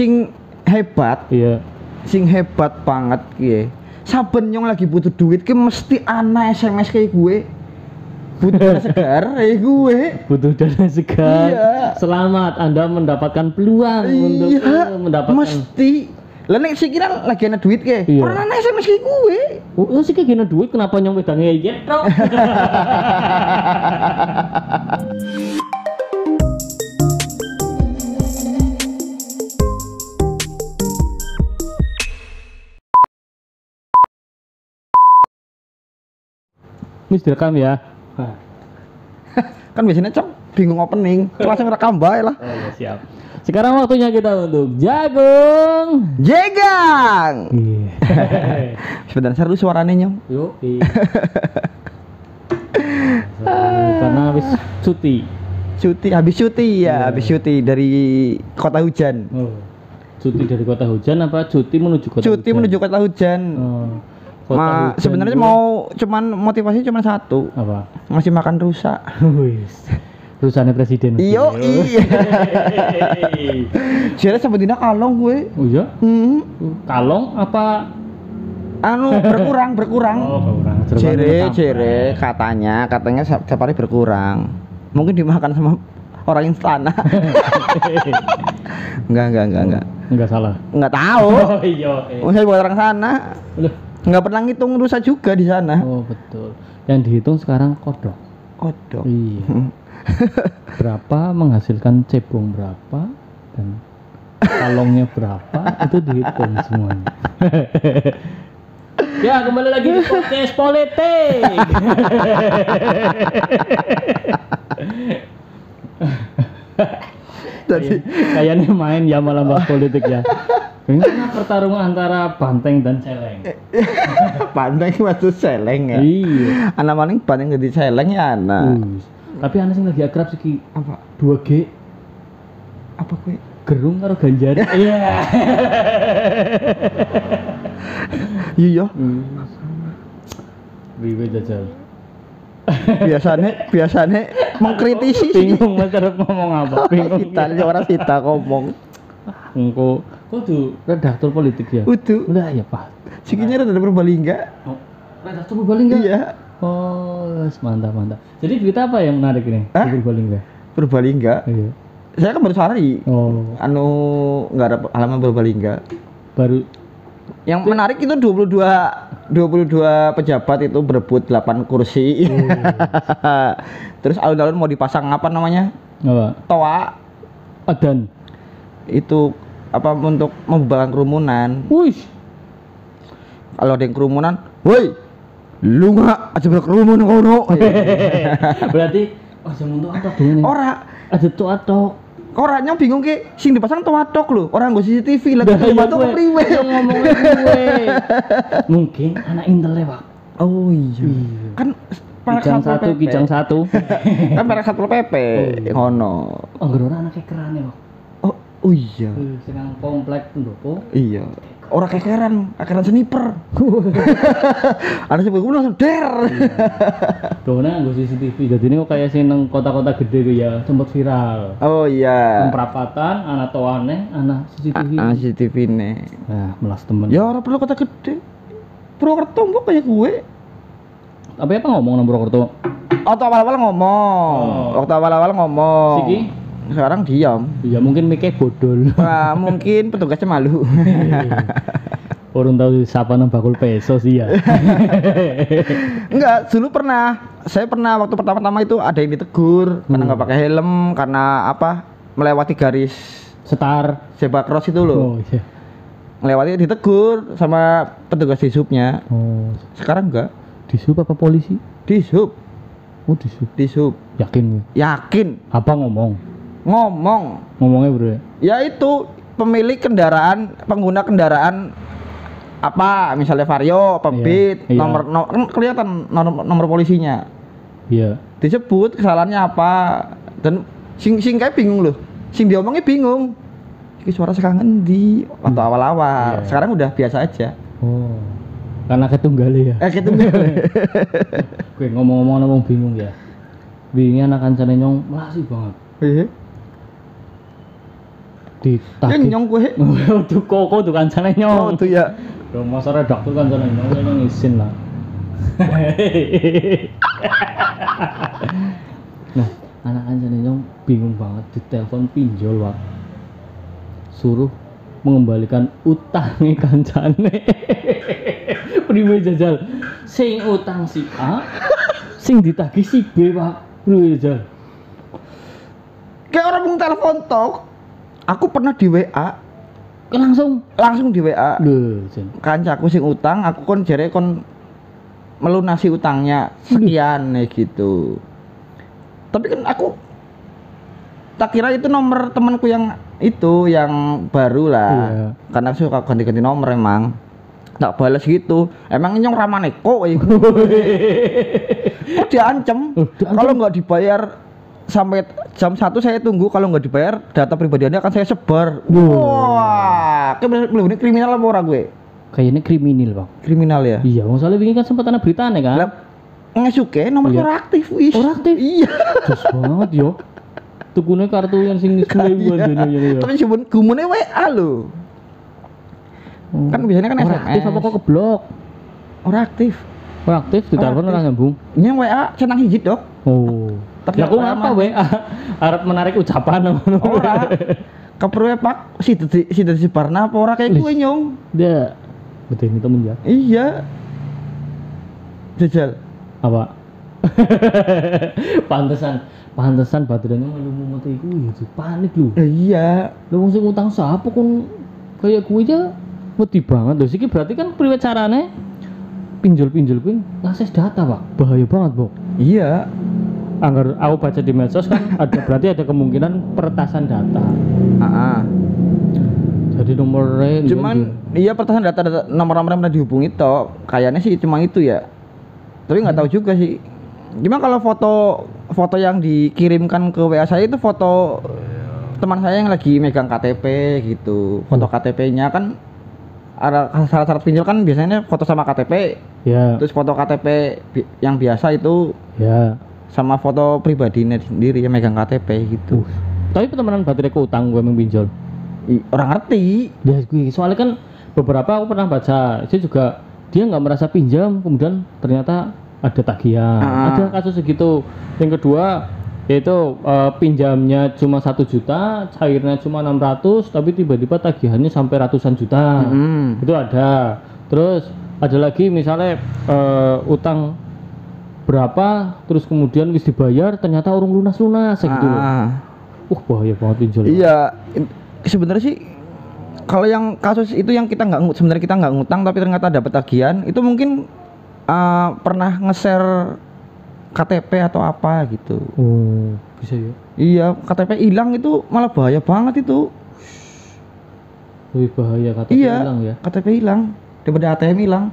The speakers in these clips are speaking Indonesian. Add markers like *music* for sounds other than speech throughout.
sing hebat, Iya. sing hebat banget ki. Saben nyong lagi butuh duit ki mesti ana SMS kayak gue. Butuh dana *laughs* segar kayak gue. Butuh dana segar. Iya. Selamat Anda mendapatkan peluang untuk Iya, eh, mendapatkan mesti. Lah nek sekira lagi ana duit ke, Iya. ora ana SMS kayak gue. Oh, oh kayak gini duit kenapa nyong pedangnya *laughs* gitu? *laughs* Mis direkam ya. *laughs* Kan biasanya cok bingung opening, *laughs* langsung rekam bae lah. Oh iya siap. Sekarang waktunya kita untuk jagung. Jegang. Iya. *laughs* Sebentar seru suaranya nyong. Yuk. Karena habis cuti. Cuti, habis cuti Iya. ya, habis cuti dari kota hujan. Oh. Cuti dari kota hujan apa cuti menuju kota Cuti hujan? menuju kota hujan. Oh. Ma, sebenarnya mau cuman motivasi cuman satu, apa? ngasih makan rusa. Wis. Perusahaan presiden. Iyo iya. Jadi sebenarnya kalong gue. Oh iya? Hmm, Kalong apa? anu berkurang berkurang. Oh, kurang. Cere cere katanya katanya setiap hari berkurang. Mungkin dimakan sama orang istana. *laughs* enggak enggak enggak enggak. Enggak salah. Enggak tahu. *laughs* Oh iya. saya buat orang sana. Loh. Enggak pernah ngitung rusa juga di sana. Oh betul. Yang dihitung sekarang kodok. Kodok. Iya. *laughs* berapa menghasilkan cebong berapa dan kalongnya berapa itu dihitung semuanya. *laughs* ya kembali lagi di podcast politik. *laughs* Tadi Kayaknya main ya malam bahas politik ya. Ini pertarungan antara banteng dan celeng. pandai masuk seleng ya. Iya. Anak maning paling gede seleng ya anak. Wis. Tapi anak sing lagi akrab sih Apa? 2G Apa gue? gerung karo ganjar. *laughs* Iya. Iya. Wiwi jajal. Biasanya biasanya mengkritisi sih. Bingung mas ngomong apa? *laughs* Bingung. Kita orang kita ngomong. Engko kudu redaktur politik ya. Udah. Udah ya Pak. Sikinya ada Purbalingga. Oh, redaktur Purbalingga. Iya. Oh, mantap mantap. Jadi berita apa yang menarik ini? Hah? Di Purbalingga. Purbalingga. Iya. Saya kan baru sehari. Oh, Anu nggak ada halaman Purbalingga. baru Yang menarik itu 22 22 pejabat itu berebut 8 kursi. *laughs* Terus alun-alun mau dipasang apa namanya? apa? Toa Adan. itu apa untuk membubarkan kerumunan. Wih. Kalau ada yang kerumunan, woi, lu nggak aja berkerumun kono. *laughs* Berarti oh jangan untuk apa dong? Ora, Ada tuh atok. orangnya bingung ke, sing dipasang toa tok lho. Orang gue CCTV lagi iya, batu gue. kepriwe. Yang ngomongin *laughs* gue. Mungkin anak intel lewat. Oh iya. Kan perak Kijang satu, kijang *laughs* satu. Kan perak satpol PP Oh. ngono. Anggur orang anaknya keren ya, Pak. Oh, oh iya. Sekarang komplek pendopo. Iya. Orang kekeran, kekeran sniper. Ada *laughs* sih gue langsung der. Dona gue CCTV. Jadi ini kok kayak sih neng kota-kota gede gitu ya, sempat viral. Oh iya. Perapatan, anak toane, anak CCTV. Ah, CCTV nih. Nah, melas temen. Ya orang perlu kota gede. Purwokerto kok kayak gue. Apa ya apa ngomong nang Purwokerto? Waktu awal-awal ngomong. Oh. Waktu awal-awal ngomong. Siki? Sekarang diam. Ya mungkin mikir bodol. Wah, mungkin petugasnya malu. *laughs* Orang tahu siapa nang bakul peso sih ya. *laughs* Enggak, dulu pernah. Saya pernah waktu pertama-tama itu ada yang ditegur karena Hmm. nggak pakai helm, karena apa? Melewati garis Setar. zebra cross itu loh. Oh iya. Melewati ditegur sama petugas di subnya. Oh, Sekarang enggak. di sub apa polisi? Di sub, Oh, di sub. di sub. Yakin. Yakin Apa ngomong? Ngomong. Ngomongnya bro. Ya itu pemilik kendaraan, pengguna kendaraan apa misalnya Vario, apa Iya, iya. nomor, no- kan kelihatan nomor, nomor polisinya. Iya. disebut kesalahannya apa dan sing sing kayak bingung loh sing diomongnya bingung ini suara sekarang di waktu awal-awal Iya. sekarang udah biasa aja Oh. Karena ketunggali ya. eh gitu Gue *laughs* ngomong-ngomong ngomong bingung ya. Bingung anak kancane nyong melasi banget. Iya. Ya ditagih nyong kowe. *laughs* Waduh kok kok tuh kancane Oh, nyong tuh ya. Yo masa redaktur kancane nyong? Nyong isin lah *laughs* Nah, anak kancane nyong bingung banget. Ditelepon pinjol wak. Suruh mengembalikan utangnya kancane. *laughs* Priwe jajal. Sing utang si A sing ditagih si B pak priwe jajal. Kayak orang mau telepon tok. Aku pernah di WA, langsung langsung di WA. jen Kancaku sing utang, aku kon jere kon melunasi utangnya sekian nih gitu. Tapi kan aku tak kira itu nomor temanku yang itu yang baru lah. Iya. Karena aku suka ganti-ganti nomor emang. Tak balas gitu. Emang nyong ramane kok. eh. *laughs* Kok diancem. Oh, diancem. Kalau nggak dibayar sampai jam 1 saya tunggu kalau nggak dibayar data pribadi Anda akan saya sebar. Wah, kayak belum ini kriminal apa orang gue? kayaknya kriminal bang Kriminal ya. iya bang soalnya begini kan sempat ada berita nih kan Lah ngesuke nomor Iya. ora aktif wis. Ora aktif? Iya. Terus banget yo tukune kartu yang sing *laughs* suwe Iya. ya ya Tapi sebut gumune WA lo. Kan biasanya kan Ora SMS. aktif apa kok keblok Ora aktif. Ora aktif di Ora telepon aktif. ora nyambung Ini WA centang hiji dok. oh Tapi ya aku ngapa. WA *laughs* arep menarik ucapan Ora. Keperwe pak si dadi si dadi Barna apa ora kayak gue nyong. dia betul ini temen ya Iya. Jajal. apa *laughs* pantesan pantesan baterainya malu mumet iku ya Ji. panik lu Ya, iya. lu wong sing utang siapa kon kayak gue aja wedi banget lho siki berarti kan priwe carane pinjol-pinjol kuwi ngakses data pak bahaya banget Bok Iya. Anggar aku baca di medsos kan *laughs* ada berarti ada kemungkinan peretasan data. Ah. Jadi nomornya Cuman iya pertahanan data, data nomor-nomor yang pernah dihubungi toh kayaknya sih cuma itu ya. Tapi nggak tahu juga sih. Gimana kalau foto foto yang dikirimkan ke WA saya itu foto teman saya yang lagi megang KTP gitu. Foto KTP-nya kan ada syarat-syarat pinjol kan biasanya foto sama KTP, ya terus foto KTP bi- yang biasa itu ya. Sama foto pribadinya sendiri yang megang KTP gitu. Tapi pertemanan baterai utang gue pinjol. I- orang ngerti. Ya gue soalnya kan beberapa aku pernah baca itu juga dia nggak merasa pinjam kemudian ternyata ada tagihan. Ah. Ada kasus segitu. Yang kedua yaitu eh, pinjamnya cuma satu juta, cairnya cuma 600 tapi tiba-tiba tagihannya sampai ratusan juta. Mm. itu ada terus ada lagi misalnya eh, utang berapa terus kemudian wis dibayar ternyata urung lunas lunas gitu loh. Ah. uh bahaya banget pinjol Iya, sebenarnya sih kalau yang kasus itu yang kita nggak sebenarnya kita nggak ngutang tapi ternyata dapat tagihan itu mungkin uh, pernah nge-share KTP atau apa gitu. oh bisa ya Iya, KTP hilang itu malah bahaya banget itu. lebih bahaya kata iya, hilang ya KTP hilang daripada ATM hilang.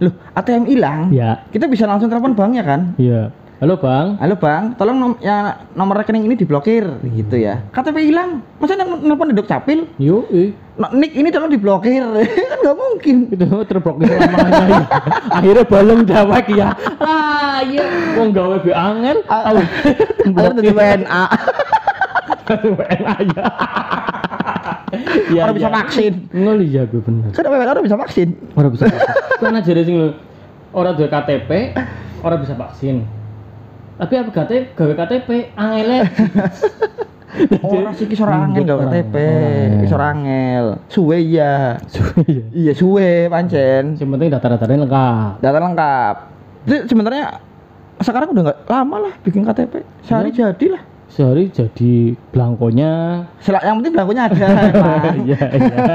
Loh, ATM hilang. ya Kita bisa langsung telepon banknya kan? iya. Halo bang. Halo bang, tolong nom ya, nomor rekening ini diblokir gitu ya. KTP hilang, masa nel- nelpon di capil? yuk eh. Nah, Nick ini tolong diblokir. *laughs* Kan nggak mungkin. Itu terblokir lamanya ya. akhirnya balong dawek ya ah iya. Wong gawe be angel. Ah, *laughs* akhirnya dari WNA *laughs* WNA ya *laughs* Iya, orang bisa iya. vaksin ngeli ya gue bener kan orang bisa vaksin Ora bisa vaksin. Kan aja sing lho. Ora duwe KTP, ora bisa vaksin. Tapi apa KTP, gawe KTP angele. *laughs* orang sih kisah angel Orang- KTP orang. kisah angel suwe iya Iya. iya suwe pancen Yang penting data-datanya lengkap. data lengkap itu sebenarnya sekarang udah nggak lama lah bikin KTP sehari jadi lah Sehari jadi belangkonya. Sel- yang penting belangkonya ada. *laughs* Iya, iya.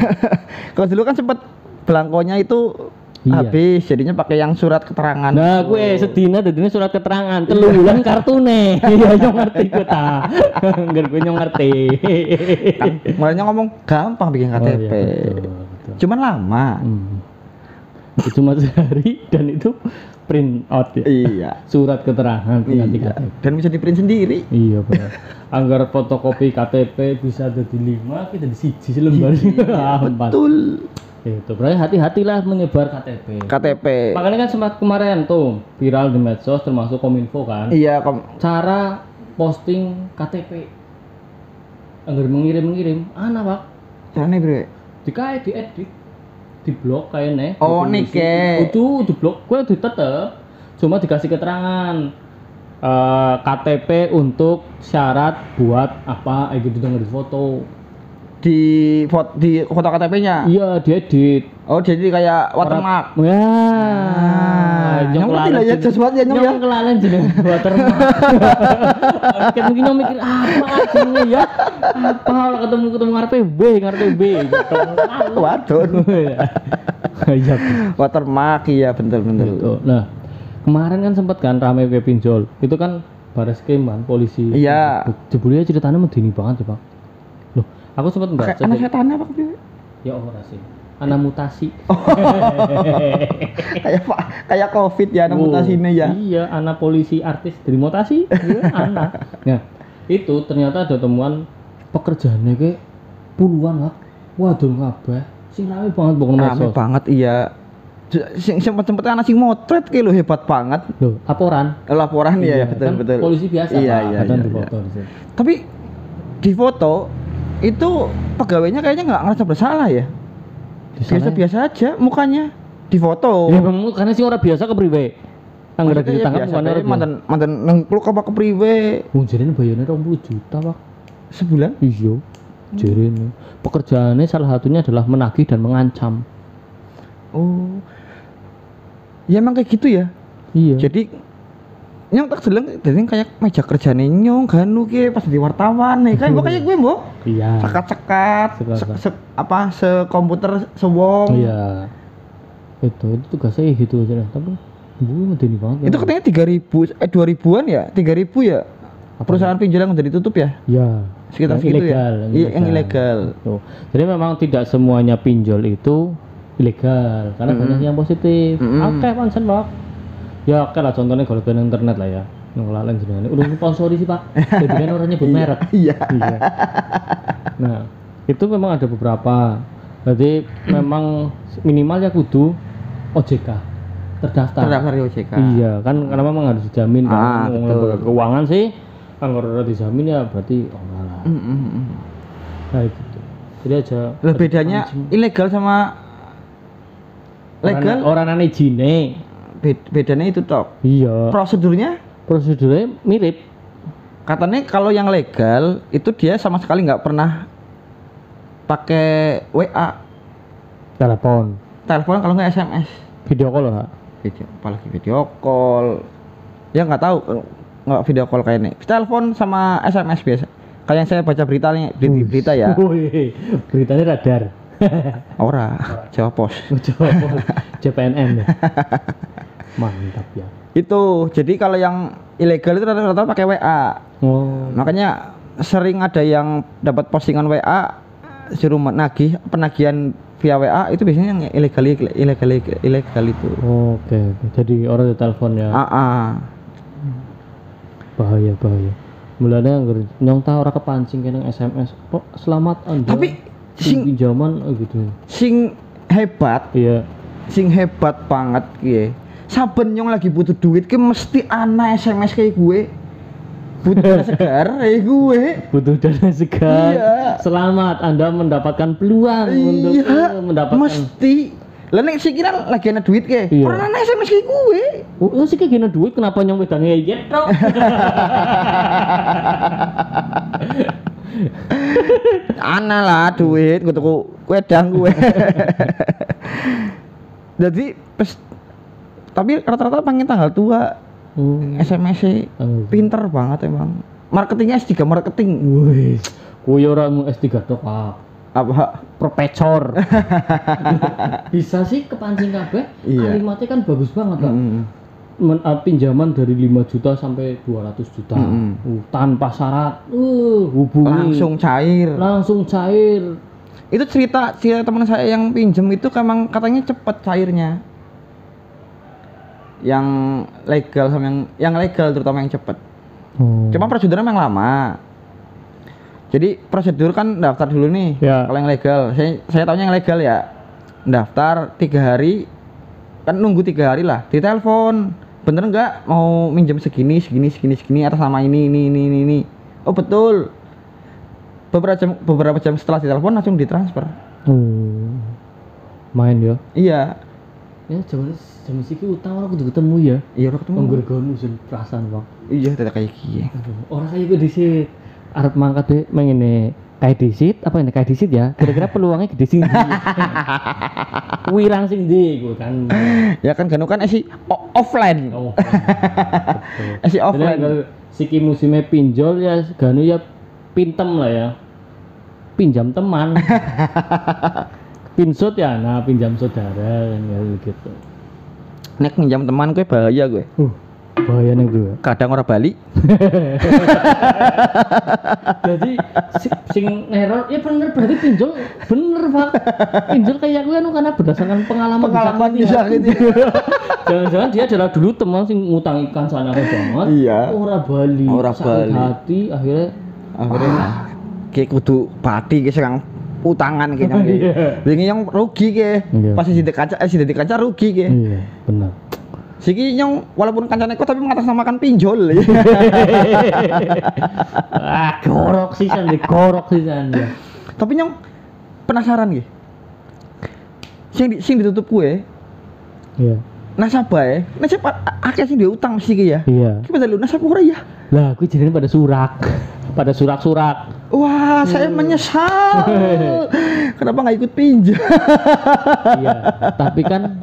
*laughs* kalau dulu kan sempet belangkonya itu Iya. habis jadinya pakai yang surat keterangan Nah, gue sedina dadine surat keterangan, telu bulan kartune. Iya, *laughs* yo ngerti gue ta. Ngger gue ngerti. kan mulainya ngomong gampang bikin Oh, KTP iya, betul, betul. cuman lama Hmm. Itu cuma sehari dan itu print out ya. iya *laughs* Surat keterangan pengganti iya KTP. dan bisa di print sendiri Iya benar. Anggar fotokopi KTP bisa jadi lima, kita di siji lembar. *laughs* Ah, empat. betul Itu berarti hati-hatilah menyebar KTP. KTP Makanya kan sempat kemarin tuh viral di medsos termasuk Kominfo kan. iya kom Cara posting KTP. anggar mengirim-mengirim ana pak Carane bre. jika diedit di blok kayaknya Oh, nike. itu di blok. Gue ditetep cuma dikasih keterangan eh, KTP untuk syarat buat apa kayak gitu dengan foto Di foto di foto KTP-nya. iya diedit Oh, jadi kayak watermark. ya yang ngerti lah ya sesuatu ya nyong ya. kelalen jeneng *laughs* watermark Mungkin mungkin nyong mikir apa jenenge ya apa kalau ketemu ketemu ngarepe B ngarepe B gitu Waduh. *laughs* iya Watermark iya bener-bener. Gitu. Nah, kemarin kan sempat kan rame pinjol. Itu kan baris krim kan polisi. Iya. Jebulnya ceritanya medeni banget ya, Pak. Aku sempat Kayak baca. anak setan apa kepiye? Ya ora sih. Anak mutasi. *laughs* kayak Pak, kayak Covid ya anak Oh, mutasine ya. Iya, anak polisi artis dari mutasi. Iya, *laughs* anak. Nah, itu ternyata ada temuan pekerjaannya kayak puluhan lah. Waduh kabeh. Sing rame banget pokoknya Rame banget iya. Sing sempet sempet anak sing motret kayak lo hebat banget. Loh, laporan. Laporan iya, ya betul kan betul. Polisi biasa Iya, Pak, iya, iya, difoto di situ. Tapi di foto itu pegawainya kayaknya nggak ngerasa bersalah ya. Disalahin. Biasa-biasa aja mukanya di foto. Ya bang, karena sih orang biasa ke priwe. Anggar ya ditangkap biasa bukan orang mantan mantan nengkluk apa ke priwe Wong jarene bayarnya 20 juta, Pak. sebulan. Iya. Jarene. Pekerjaannya salah satunya adalah menagih dan mengancam. Oh. Ya emang kayak gitu ya. Iya. Jadi nyong tak jeleng jadi kayak meja kerjane nyong ganu ki pas di wartawan nih kan kayak gue mbok iya. sekat-sekat se, apa se komputer sewong Iya. Itu itu tugasnya gitu aja lah. Tapi bu medeni banget. itu katanya tiga ribu eh dua ribuan ya tiga ribu ya Apa perusahaan pinjol yang udah ditutup ya Ya. sekitar Yang segitu ilegal, ya iya yang ilegal Tuh. Jadi memang tidak semuanya pinjol itu ilegal karena banyak yang positif. Mm-mm. Oke, pancen, Pak. Ya oke lah contohnya kalau di internet lah ya. Yang lalen jenenge. Udah sponsori sih, Pak. Jadi kan orang nyebut merek. iya Iya. Nah, itu memang ada beberapa. Jadi memang minimal ya kudu OJK terdaftar. terdaftar di OJK Iya, kan karena memang harus dijamin kan. Ah, Ngomong betul. lembaga keuangan sih kan kalau udah dijamin ya berarti oh enggak lah. Mm, mm, mm. Nah, gitu. Jadi aja Lah bedanya ilegal sama legal orang aneh jine. bed- bedanya itu toh Iya. prosedurnya Prosedurnya mirip. katanya kalau yang legal itu dia sama sekali nggak pernah pakai WA Telepon, telepon kalau nggak SMS video call lah. video apalagi video call ya nggak tahu nggak video call kayak ini telepon sama SMS biasa kayak yang saya baca berita nih berita, berita ya Wih, beritanya radar. *laughs* ora Jawa Pos Coba JPNN ya. Mantap ya. Itu jadi kalau yang ilegal itu rata-rata pakai WA Oh, makanya sering ada yang dapat postingan WA suruh menagih penagihan via WA itu biasanya yang ilegal ilegal ilegal itu oke. oke. Jadi orang di telepon ya. ah, ah. Bahaya, bahaya. Mulanya nyong tahu orang kepancing kena SMS. Kok selamat Anda. Tapi sing- pinjaman oh gitu. sing hebat Iya. sing hebat banget kie saben nyong lagi butuh duit ki mesti ana SMS kayak gue butuh dana *laughs* segar kayak gue Butuh dana segar. Iya. Selamat Anda mendapatkan peluang untuk iya eh, mendapatkan mesti lah nek sih kira lagi ana duit ke Iya. orang ana SMS kayak gue Oh, oh sih kayak gini duit kenapa nyong wedangnya ya tok. *laughs* ana lah duit gue wedang gue *laughs* jadi pes tapi rata-rata pengen tanggal tua Oh. SMS -nya Oh. pinter banget emang marketingnya S3 marketing Wih, kuwi ora mu S3 tok, Pak. apa Profesor. *laughs* Bisa sih kepancing kabeh. Iya. Kalimatnya kan bagus banget, Pak. Mm. Men- uh, pinjaman dari 5 juta sampai 200 juta. Mm-mm. Uh, tanpa syarat. Uh, hubungi. langsung cair langsung cair. itu cerita cerita teman saya yang pinjem itu emang katanya cepet cairnya yang legal sama yang yang legal terutama yang cepet Oh. cuma prosedurnya memang lama jadi prosedur kan daftar dulu nih Ya. kalau yang legal saya saya tahunya yang legal ya daftar tiga hari kan nunggu tiga hari lah ditelepon bener nggak mau minjem segini segini segini segini atas nama ini ini ini ini, ini. oh betul beberapa jam beberapa jam setelah ditelepon langsung ditransfer. Oh. Main ya. Iya. Ya jaman jaman siki utang ora kudu ketemu ya. Iya udah ketemu. Gawe nusun perasaan, Bang. Iya tidak kayak gini. Orang kayak gue disit arep mangkat deh mengene kayak disit apa ini kayak disit ya kira-kira peluangnya gede sing ndi *laughs* wirang sing ndi gue kan Ya kan ganu kan esi o- offline. oh. *laughs* Esi Jadi offline. siki musimnya pinjol ya ganu ya pintem lah ya pinjam teman *laughs* pinsut ya nah pinjam saudara kan kayak gitu Nek minjam teman gue bahaya gue. uh bahaya nih gue Kadang orang Bali. *laughs* jadi si- sing neror ya bener berarti pinjol bener pak pinjol kayak gue anu karena berdasarkan pengalaman Pengalaman disakiti, disakiti. Pak. jangan-jangan dia adalah dulu teman sing ngutang ikan sana banget Iya. ora bali Ora sakit bali. hati akhirnya Akhirnya kayak kudu pati ke sekarang utangan kayaknya. *laughs* Iya. Wingi yang rugi ke. Iya. Pas sidik kaca eh sidik kaca rugi ke. iya benar Siki nyong walaupun kancane kok tapi mengatasnamakan pinjol. *laughs* ah gorok sih san gorok sih ya tapi nyong penasaran gitu. Sing di, sing ditutup gue iya nasabah ya. Nasabah a- akeh sing diutang mesti ki ya. iya Ki padahal nasabah ora ya. lah gue jadi pada surak pada surak-surak Wah, saya menyesal. *laughs* Kenapa nggak ikut pinjam? *laughs* iya tapi kan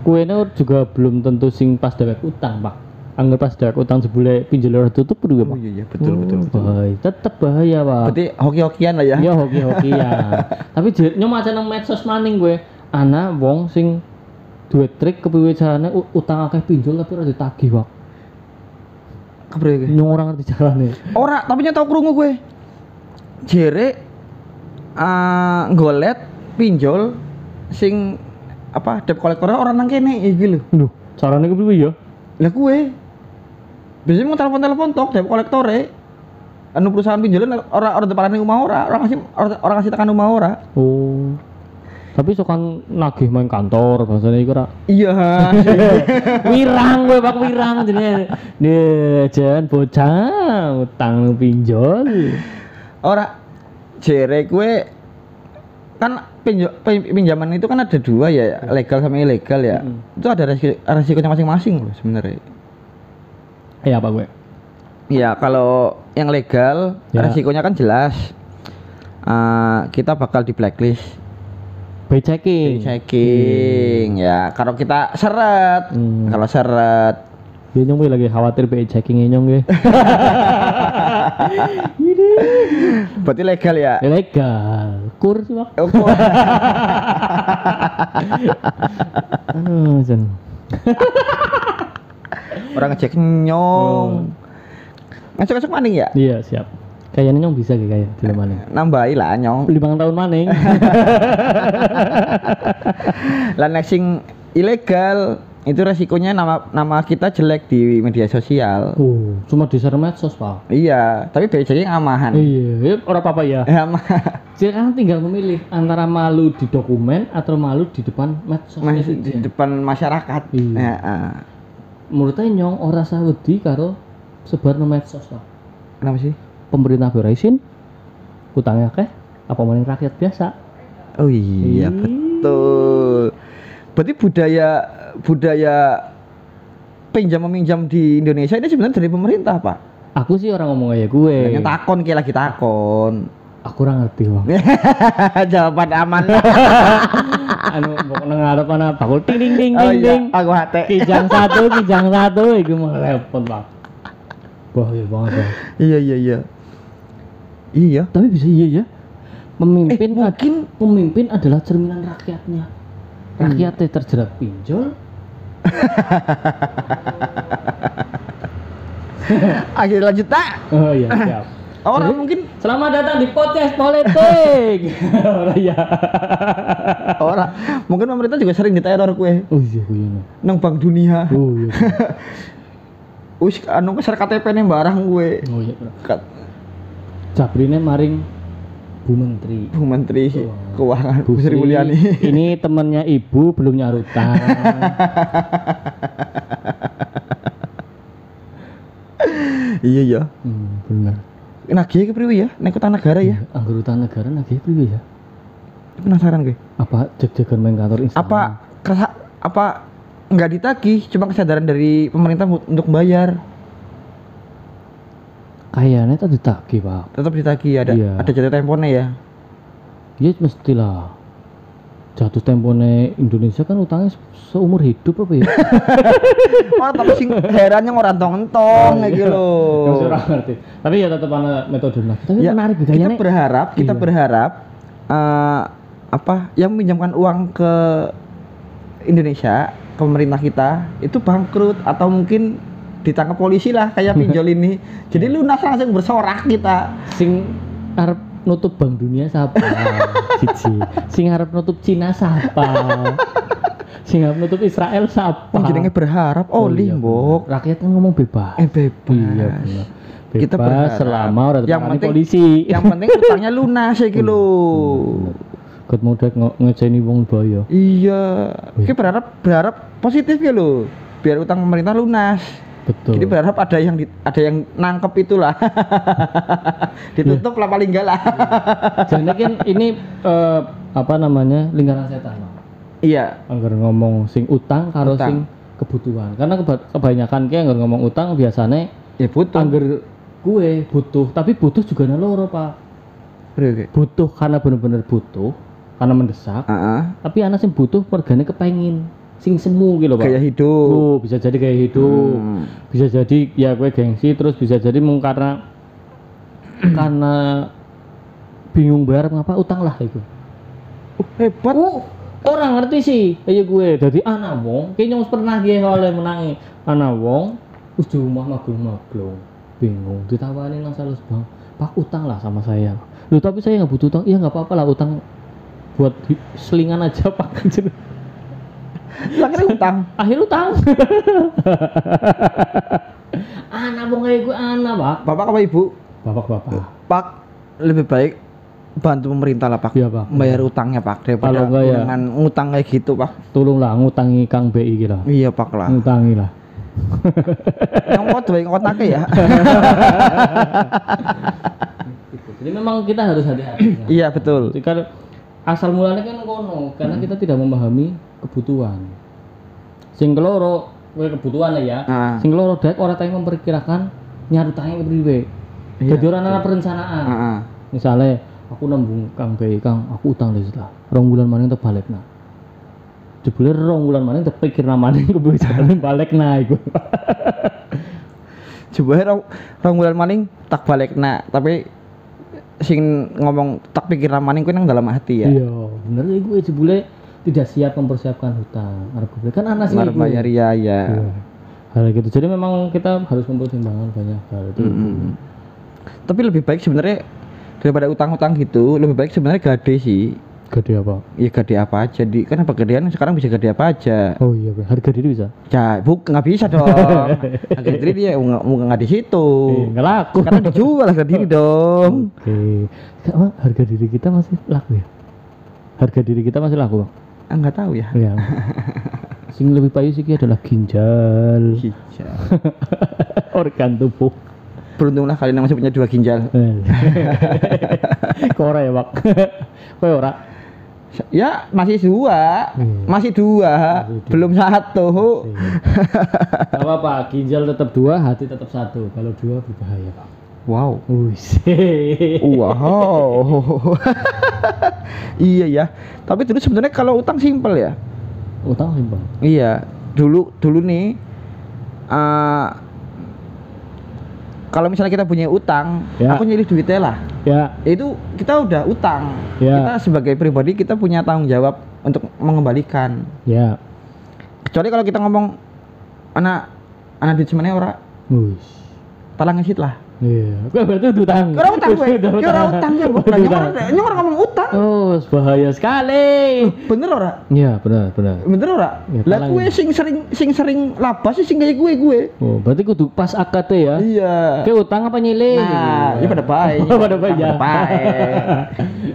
kue juga belum tentu sing pas dewek utang pak. Anggar pas dewek utang sebulan pinjol ora tutup juga Oh pak iya iya. Betul betul betul. bahaya. Tetep bahaya pak. Berarti hoki-hokian lah ya. iya hoki hoki ya *laughs* tapi j- nyom aja nang medsos maning gue ana wong sing duwe trik kepiye carane u- utang akeh pinjol tapi ora ditagih pak. Kepriye nyong ora ngerti carane Ora, tapi nyata krungu gue. Jere eh golet pinjol sing apa debt kolektornya orang nang kene iki lho. Duh, carane kepiye ya? Lah gue biasanya mau telepon-telepon tok debt kolektore. Anu perusahaan pinjolan orang orang depan rumah ora orang kasih orang, kasih tekan rumah ora. Oh. Tapi sokan nagih main kantor bahasanya iku ora? Iya *laughs* wirang gue pak wirang jadi *laughs* nih jangan bocah utang pinjol ora. Jere gue kan pinjaman itu kan ada dua ya legal sama ilegal ya. Mm. itu ada resiko, resikonya masing-masing loh sebenarnya. Ya apa gue. Ya kalau yang legal Ya. resikonya kan jelas. Eh, kita bakal di blacklist. By checking. Checking ya. Kalau kita seret. Hmm. kalau seret dia nyong lagi khawatir by checking nyong gue *laughs* berarti legal ya? Ilegal kur sih pak Oh, aduh Jan. orang ngecek nyong. Ngecek-ngecek maning ya? Iya siap. Kayaknya nyong bisa kayak kayak di mana nambahi lah nyong. Lima tahun maning. *laughs* Lah next sing ilegal itu resikonya nama nama kita jelek di media sosial oh cuma di share medsos pak iya tapi BCG ngamahan iya orang apa ya ya mah Jadi kan tinggal memilih antara malu di dokumen atau malu di depan medsos. masih di depan masyarakat Iya. ya, ah. Menurut saya nyong ora usah wedi karo sebar nang medsos Pak. kenapa sih Pemerintah beresin utangnya akeh apa maning rakyat biasa. oh iya betul berarti budaya budaya pinjam meminjam di Indonesia ini sebenarnya dari pemerintah pak Aku sih orang ngomong kayak gue. yang takon kayak lagi takon Aku ora ngerti, Bang. *laughs* jawaban aman *laughs* anu pokoknya ngarep ana bakul ting ting ting oh ting iya ting. aku hati Kijang *laughs* satu, kijang satu, itu mah repot, Bang. Bahaya banget, Bang. iya iya iya iya Tapi bisa iya ya. Pemimpin Eh, mungkin pemimpin adalah cerminan rakyatnya. Rakyatnya terjerat pinjol, *laughs* akhir lanjut tak Oh iya, siap. *laughs* orang Jadi, mungkin Selamat datang di podcast politik. *laughs* oh iya. orang mungkin pemerintah juga sering diteror kue Oh iya, oh iya. nang bank dunia Oh iya. wis anu keser KTP nih barang gue Oh iya. Kat- Jabrine maring Bu Menteri. Bu Menteri Oh. Keuangan Bu Sri Mulyani Ini temennya ibu belum nyarutan. *laughs* iya iya hmm, benar. nagih ke priwi ya nek utang negara ya Anggur utang negara nagih priwe ya? penasaran gue Apa jeg-jegan main kantor Instagram? apa kerasa apa nggak ditagih cuma kesadaran dari pemerintah untuk bayar Kayaknya tadi ditagih, Pak. tetap ditagih ada Iya. ada jatuh temponya ya Ya mestilah. Jatuh temponya Indonesia kan utangnya se- seumur hidup apa ya? *laughs* oh tapi sing herannya orang tong entong Oh, gitu iya. loh ngerti. Tapi ya tetap ada metode lah. Tapi Ya, menarik kita berharap kita Iya. berharap eh, apa yang meminjamkan uang ke Indonesia ke pemerintah kita itu bangkrut atau mungkin ditangkap polisi lah kayak *laughs* pinjol ini jadi lunas langsung bersorak kita Sing arep nutup Bank Dunia siapa? *laughs* Cici. Sing arep nutup Cina siapa? Sing arep nutup Israel siapa? oh, jadinya berharap oh, iya, limbok. Rakyat kan ngomong bebas. eh bebas Iya. Bebas Kita berharap. selama udah Yang penting- polisi. yang penting utangnya lunas ya gitu loh Ket modek nge ngeceni wong boyo. iya kita berharap berharap positif ya loh biar utang pemerintah lunas Betul. Jadi berharap ada yang di- ada yang nangkep itulah. *laughs* Ditutup lah paling enggak lah. *laughs* Jadi kan ini eh, apa namanya lingkaran setan. Iya. Angger ngomong sing utang karo Utang. sing kebutuhan. Karena keba- kebanyakan ki angger ngomong utang biasanya Ya butuh. angger kue butuh, tapi butuh juga loro, Pak. Butuh karena bener-bener butuh, karena mendesak, Heeh. tapi anak sing butuh mergane kepengin. Sing semu gitu, Pak. Gaya hidup. Oh, bisa jadi gaya hidup. Hmm. Bisa jadi ya gue gengsi terus bisa jadi mung karena *clears throat* karena bingung bayar ngapa utang lah itu. Uh, hebat. Oh, orang ngerti sih kayak gue jadi anak wong kayaknya harus pernah dia oleh menangi anak wong wis di rumah maglung-maglung bingung ditawani nang salus bang pak utang lah sama saya lu tapi saya nggak butuh utang iya nggak apa-apa lah utang buat selingan aja pak *laughs* Kira utang. akhir utang *laughs* anak wong kayak gue anak pak Bapak apa Ibu? bapak bapak Pak lebih baik bantu pemerintah lah Pak. iya pak Membayar utangnya Pak daripada Kalau enggak ya- dengan ngutang kayak gitu Pak. tolonglah ngutangi kang BI kira Iya Pak lah. ngutangi lah *laughs* Yang mau baik kotaknya ya. *laughs* jadi memang kita harus hati-hati Iya betul. Jika asal mulanya kan kono karena kita tidak memahami kebutuhan. Sing keloro kowe kebutuhan ya. Nah. Sing keloro dek ora tahu memperkirakan nyarutane kepriwe. Iya, Jadi ora ana perencanaan. Heeh. Misalnya aku nembung Kang Bei Kang, aku utang wis lah. Rong bulan maning tak balekna. Jebule rong bulan maning tak pikir namane kebiasaan balekna iku. *laughs* Coba rong, rong bulan maning tak balik nak tapi sing ngomong tak pikir maning kuwi nang dalam hati ya. Iya, bener ya gue jebule tidak siap mempersiapkan hutang. Gue kan anak sih. Bayar ya ya. Iya. Hal gitu. Jadi memang kita harus mempertimbangkan banyak hal itu. Mm-mm. Tapi lebih baik sebenarnya daripada utang-utang gitu, lebih baik sebenarnya gade sih. Gede apa? Ya gade apa aja di kan pekerjaan sekarang bisa gade apa aja. Oh iya, Bro. harga diri bisa. Ya, bu nggak bisa dong. *laughs* Harga diri dia nggak nggak di situ. Eh, nggak laku. Karena dijual harga diri dong. Oke. Bang, harga diri kita masih laku ya? Harga diri kita masih laku, Bang? Ah, nggak tahu ya. Iya. Sing lebih payu sih adalah ginjal. Ginjal. *laughs* Organ tubuh. Beruntunglah kalian masih punya dua ginjal. Ora ya, Pak? Kok ora? Ya masih dua, Hmm. masih dua, Masih dua. belum satu. Gak apa-apa, ginjal tetap dua, hati tetap satu. Kalau dua berbahaya, Pak. Wow. Wow. *laughs* iya ya. Tapi dulu sebenarnya kalau utang simpel ya. Utang Bang. Iya. Dulu dulu nih. eh kalau misalnya kita punya utang, Ya. aku nyilih duitnya lah. Ya, Itu kita udah utang. Ya. Kita sebagai pribadi kita punya tanggung jawab untuk mengembalikan. ya. Kecuali kalau kita ngomong anak anak duit semuanya ora Wis. palang ngesit lah. Iya. Gue berarti utang. Kira utang gue. *laughs* Udah Kira utang gue. Udah Bukan utang. nyong nyong orang ngomong utang. Oh, bahaya sekali. Bener ora? Iya, benar, benar. Bener ora? Ya, Lah gue sing sering sing sering labas sih sing kayak gue gue. Oh, berarti kudu pas akad ya. Iya. Kayak utang apa nyilih? Nah, ini pada baik. *laughs* Pada baik ya. Baik.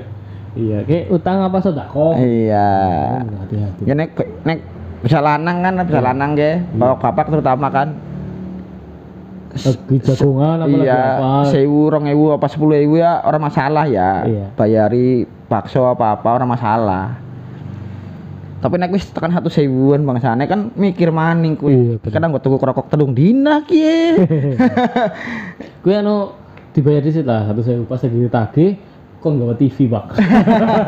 *laughs* iya, kayak utang apa sedekah? Iya. Hati-hati. Ya nek nek bisa lanang kan, bisa lanang ge, bawa bapak terutama kan. Lagi jagongan apa lagi iya, apa sewu, rong ewu, apa sepuluh ewu ya orang masalah ya. Iya. Bayari bakso apa apa orang masalah. Tapi nek wis tekan satu sewuan bangsane kan mikir maning kuwi. Iya. Kadang gua tuku kerokok telung dina kie. gue *laughs* anu dibayar di lah satu saya pas lagi ditagih kon gawa TV pak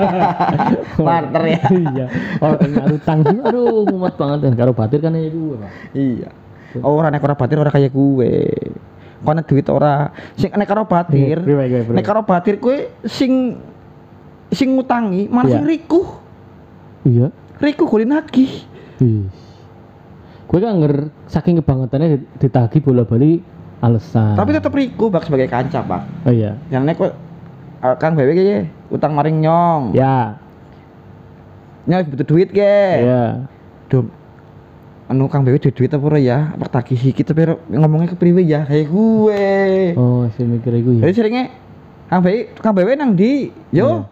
*laughs* Barter ya. iya orang utang aduh mumet banget dan karo batir kan ya gue pak Iya. Oh, ora nek ora batir ora kaya gue. Kono duit ora. Sing nek karo batir, Priwe, priwe, priwe. nek karo batir kowe sing sing ngutangi malah Iya. sing rikuh. iya Rikuh golin nagih. Gue kan nger saking kebangetannya dit- ditagih bola bali alasan Tapi tetep rikuh bak sebagai kanca, Pak. oh iya Jangan nek eh, Kang Bewe ki utang maring nyong. ya Nyong butuh duit ke. ya Dom. Anu Kang Bewe duit apa ora ya? Pertagih sikit tapi ngomongnya ke priwe ya kayak gue. oh saya mikir itu ya Jadi seringnya Kang Bewe, Kang Bewe nang di, yo,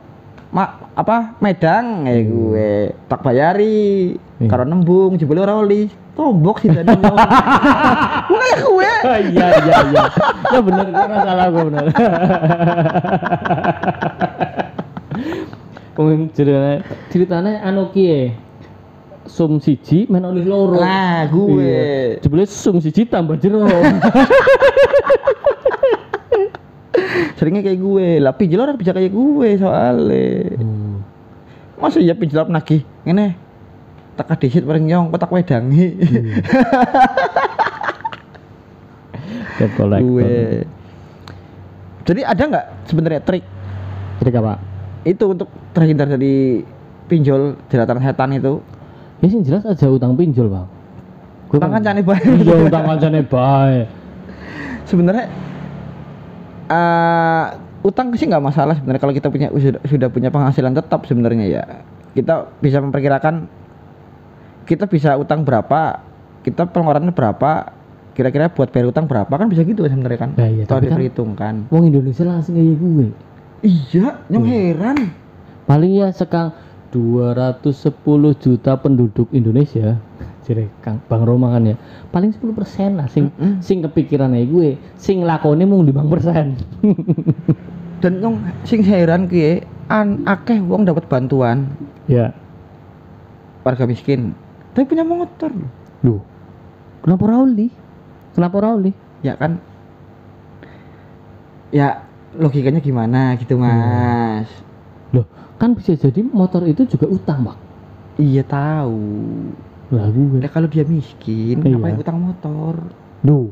mak apa Medang kayak gue, tak bayari, Iya. karo nembung, jebule ora oli, tombok sih tadi. Kayak gue. *laughs* Oh, iya iya iya ya bener gue nggak salah gue bener *laughs* Kemudian ceritanya ceritanya anu kie sum siji main oleh loro Nah, gue. Iya. Jebule sum siji tambah jero *laughs* Seringnya kayak gue, lah pinjol orang bisa kayak gue soalnya. Hmm. Masa ya pinjol nagih, ngene. Tak disit bareng nyong, petak wedangi. Collector. gue. Jadi ada nggak sebenarnya trik Trik apa? itu untuk terhindar dari pinjol jeratan setan itu? Ya sih jelas aja utang pinjol bang. Gue Utang kancane bae. Iya utang kancane bae. sebenarnya eh utang sih nggak masalah sebenarnya kalau kita punya sudah, sudah punya penghasilan tetap sebenarnya ya kita bisa memperkirakan kita bisa utang berapa kita pengeluarannya berapa kira-kira buat bayar utang berapa kan bisa gitu sebenarnya kan Ya, iya, tapi kan- diperhitungkan Wong Indonesia langsung kayak gue. iya nyong heran Paling ya sekang 210 juta penduduk Indonesia. Jadi Kang Bang Roma kan ya. Paling 10 persen lah sing Mm-mm. sing kepikiran aja gue. Sing lakone mung 5 persen. *laughs* dan nyong sing heran ki an akeh wong dapat bantuan ya. warga miskin tapi punya motor loh. Duh. Kenapa Rauli? Kenapa Rauli? ya kan ya logikanya gimana gitu mas Loh, kan bisa jadi motor itu juga utang, Pak. iya tahu Lah gue. ya kalau dia miskin Iya. ngapain utang motor Duh.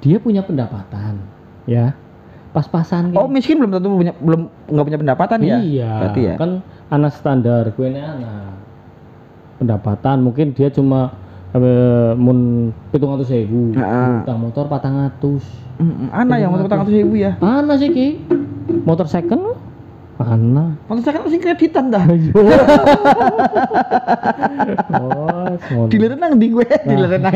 Dia punya pendapatan, ya. Pas-pasan oh kayak- miskin belum tentu punya belum nggak punya pendapatan ya Iya, berarti ya kan anak standar, gue ini anak pendapatan mungkin dia cuma eh, mun pitung atus ribu, utang motor patang atus. Anak yang motor utang atas ibu ya Mana sih ki? Motor second? Motor saya kan masih kreditan dah Ayo. *laughs* oh, semono. dealer nang di gue dealer nang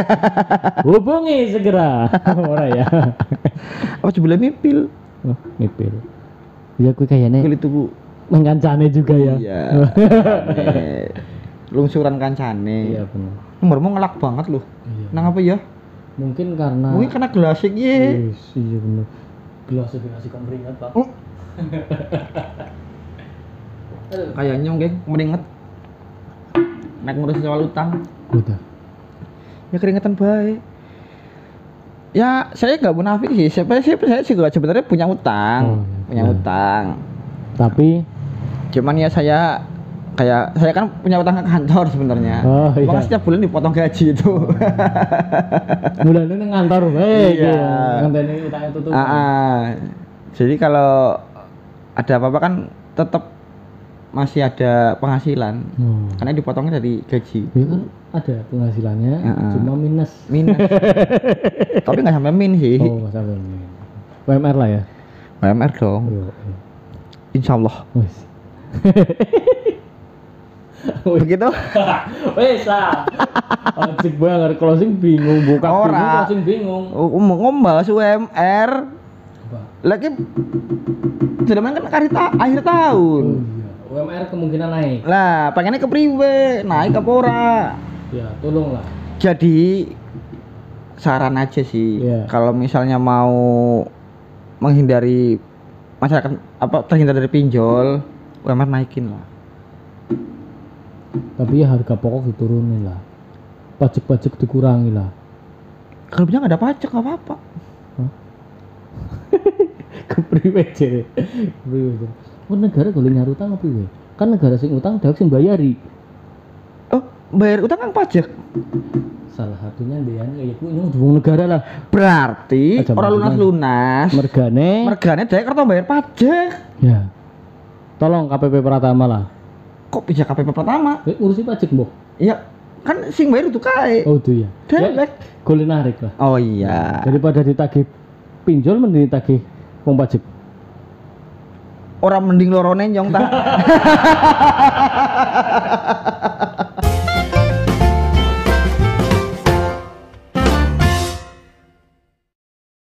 *laughs* Hubungi segera. *laughs* Ora ya. apa sebelah mipil Oh, ngipil. Ya gue kayaknya kulit tuku mengancane juga ya. iya lungsuran kancane Iya benar. nomormu ngelak banget loh Iya. nang apa ya Mungkin karena mungkin kena gelasik ye Yes, iya bener. Gelas itu ngasih keringat pak. Oh. Kayaknya geng meringet naik ngurus soal utang Udah. ya keringetan baik ya saya nggak munafik sih siapa sih saya juga sebenarnya punya utang Oh, punya iya. utang Tapi cuman ya saya kayak saya kan punya utang ke kantor sebenarnya Oh, iya. Makanya setiap bulan dipotong gaji itu *laughs* bulan ini ngantor, hei, Iya. ngantor ini utangnya tutup. Ah, ah. jadi kalau ada apa-apa kan tetap masih ada penghasilan Hmm. karena dipotongnya dari gaji Ya kan ada penghasilannya, Heeh. cuma minus. minus *laughs* tapi nggak sampai min sih Oh, nggak sampai minus. WMR lah ya. UMR dong Yo, iya. insya Allah *laughs* begitu *laughs* Wes lah. Banget closing bingung buka Ora. bingung closing bingung. ngomong ngombas UMR Lagi sudah main kan akhir, ta- akhir Oh tahun iya, UMR kemungkinan naik. lah pengennya ke priwe naik apa ora Ya, tolonglah. jadi saran aja sih. Iya. Kalau misalnya mau menghindari masyarakat apa terhindar dari pinjol, UMR naikin lah. Tapi ya harga pokok diturunin lah. Pajak-pajak dikurangi lah. Kalau punya nggak ada pajak nggak apa-apa. *laughs* Kepriwe jere. Kepriwe jere. Oh negara golek nyari utang apa piye? Kan negara sing utang dhewek sing bayari. Oh, bayar utang kan pajak. Salah satunya dia ya ku nyung dukung negara lah. Berarti orang mendingan. lunas-lunas. Mergane Mergane dhek kerto bayar pajak. ya. Tolong KPP Pratama lah. Kok bisa KPP pertama? Eh, urusi pajak, Mbok. Ya, kan sing bayar itu kae. Oh, itu ya. Delek. Golek narik lah. Oh iya. Daripada ditagih pinjol mending ditagih wong pajak. Orang mending lorone nyong tak. *laughs*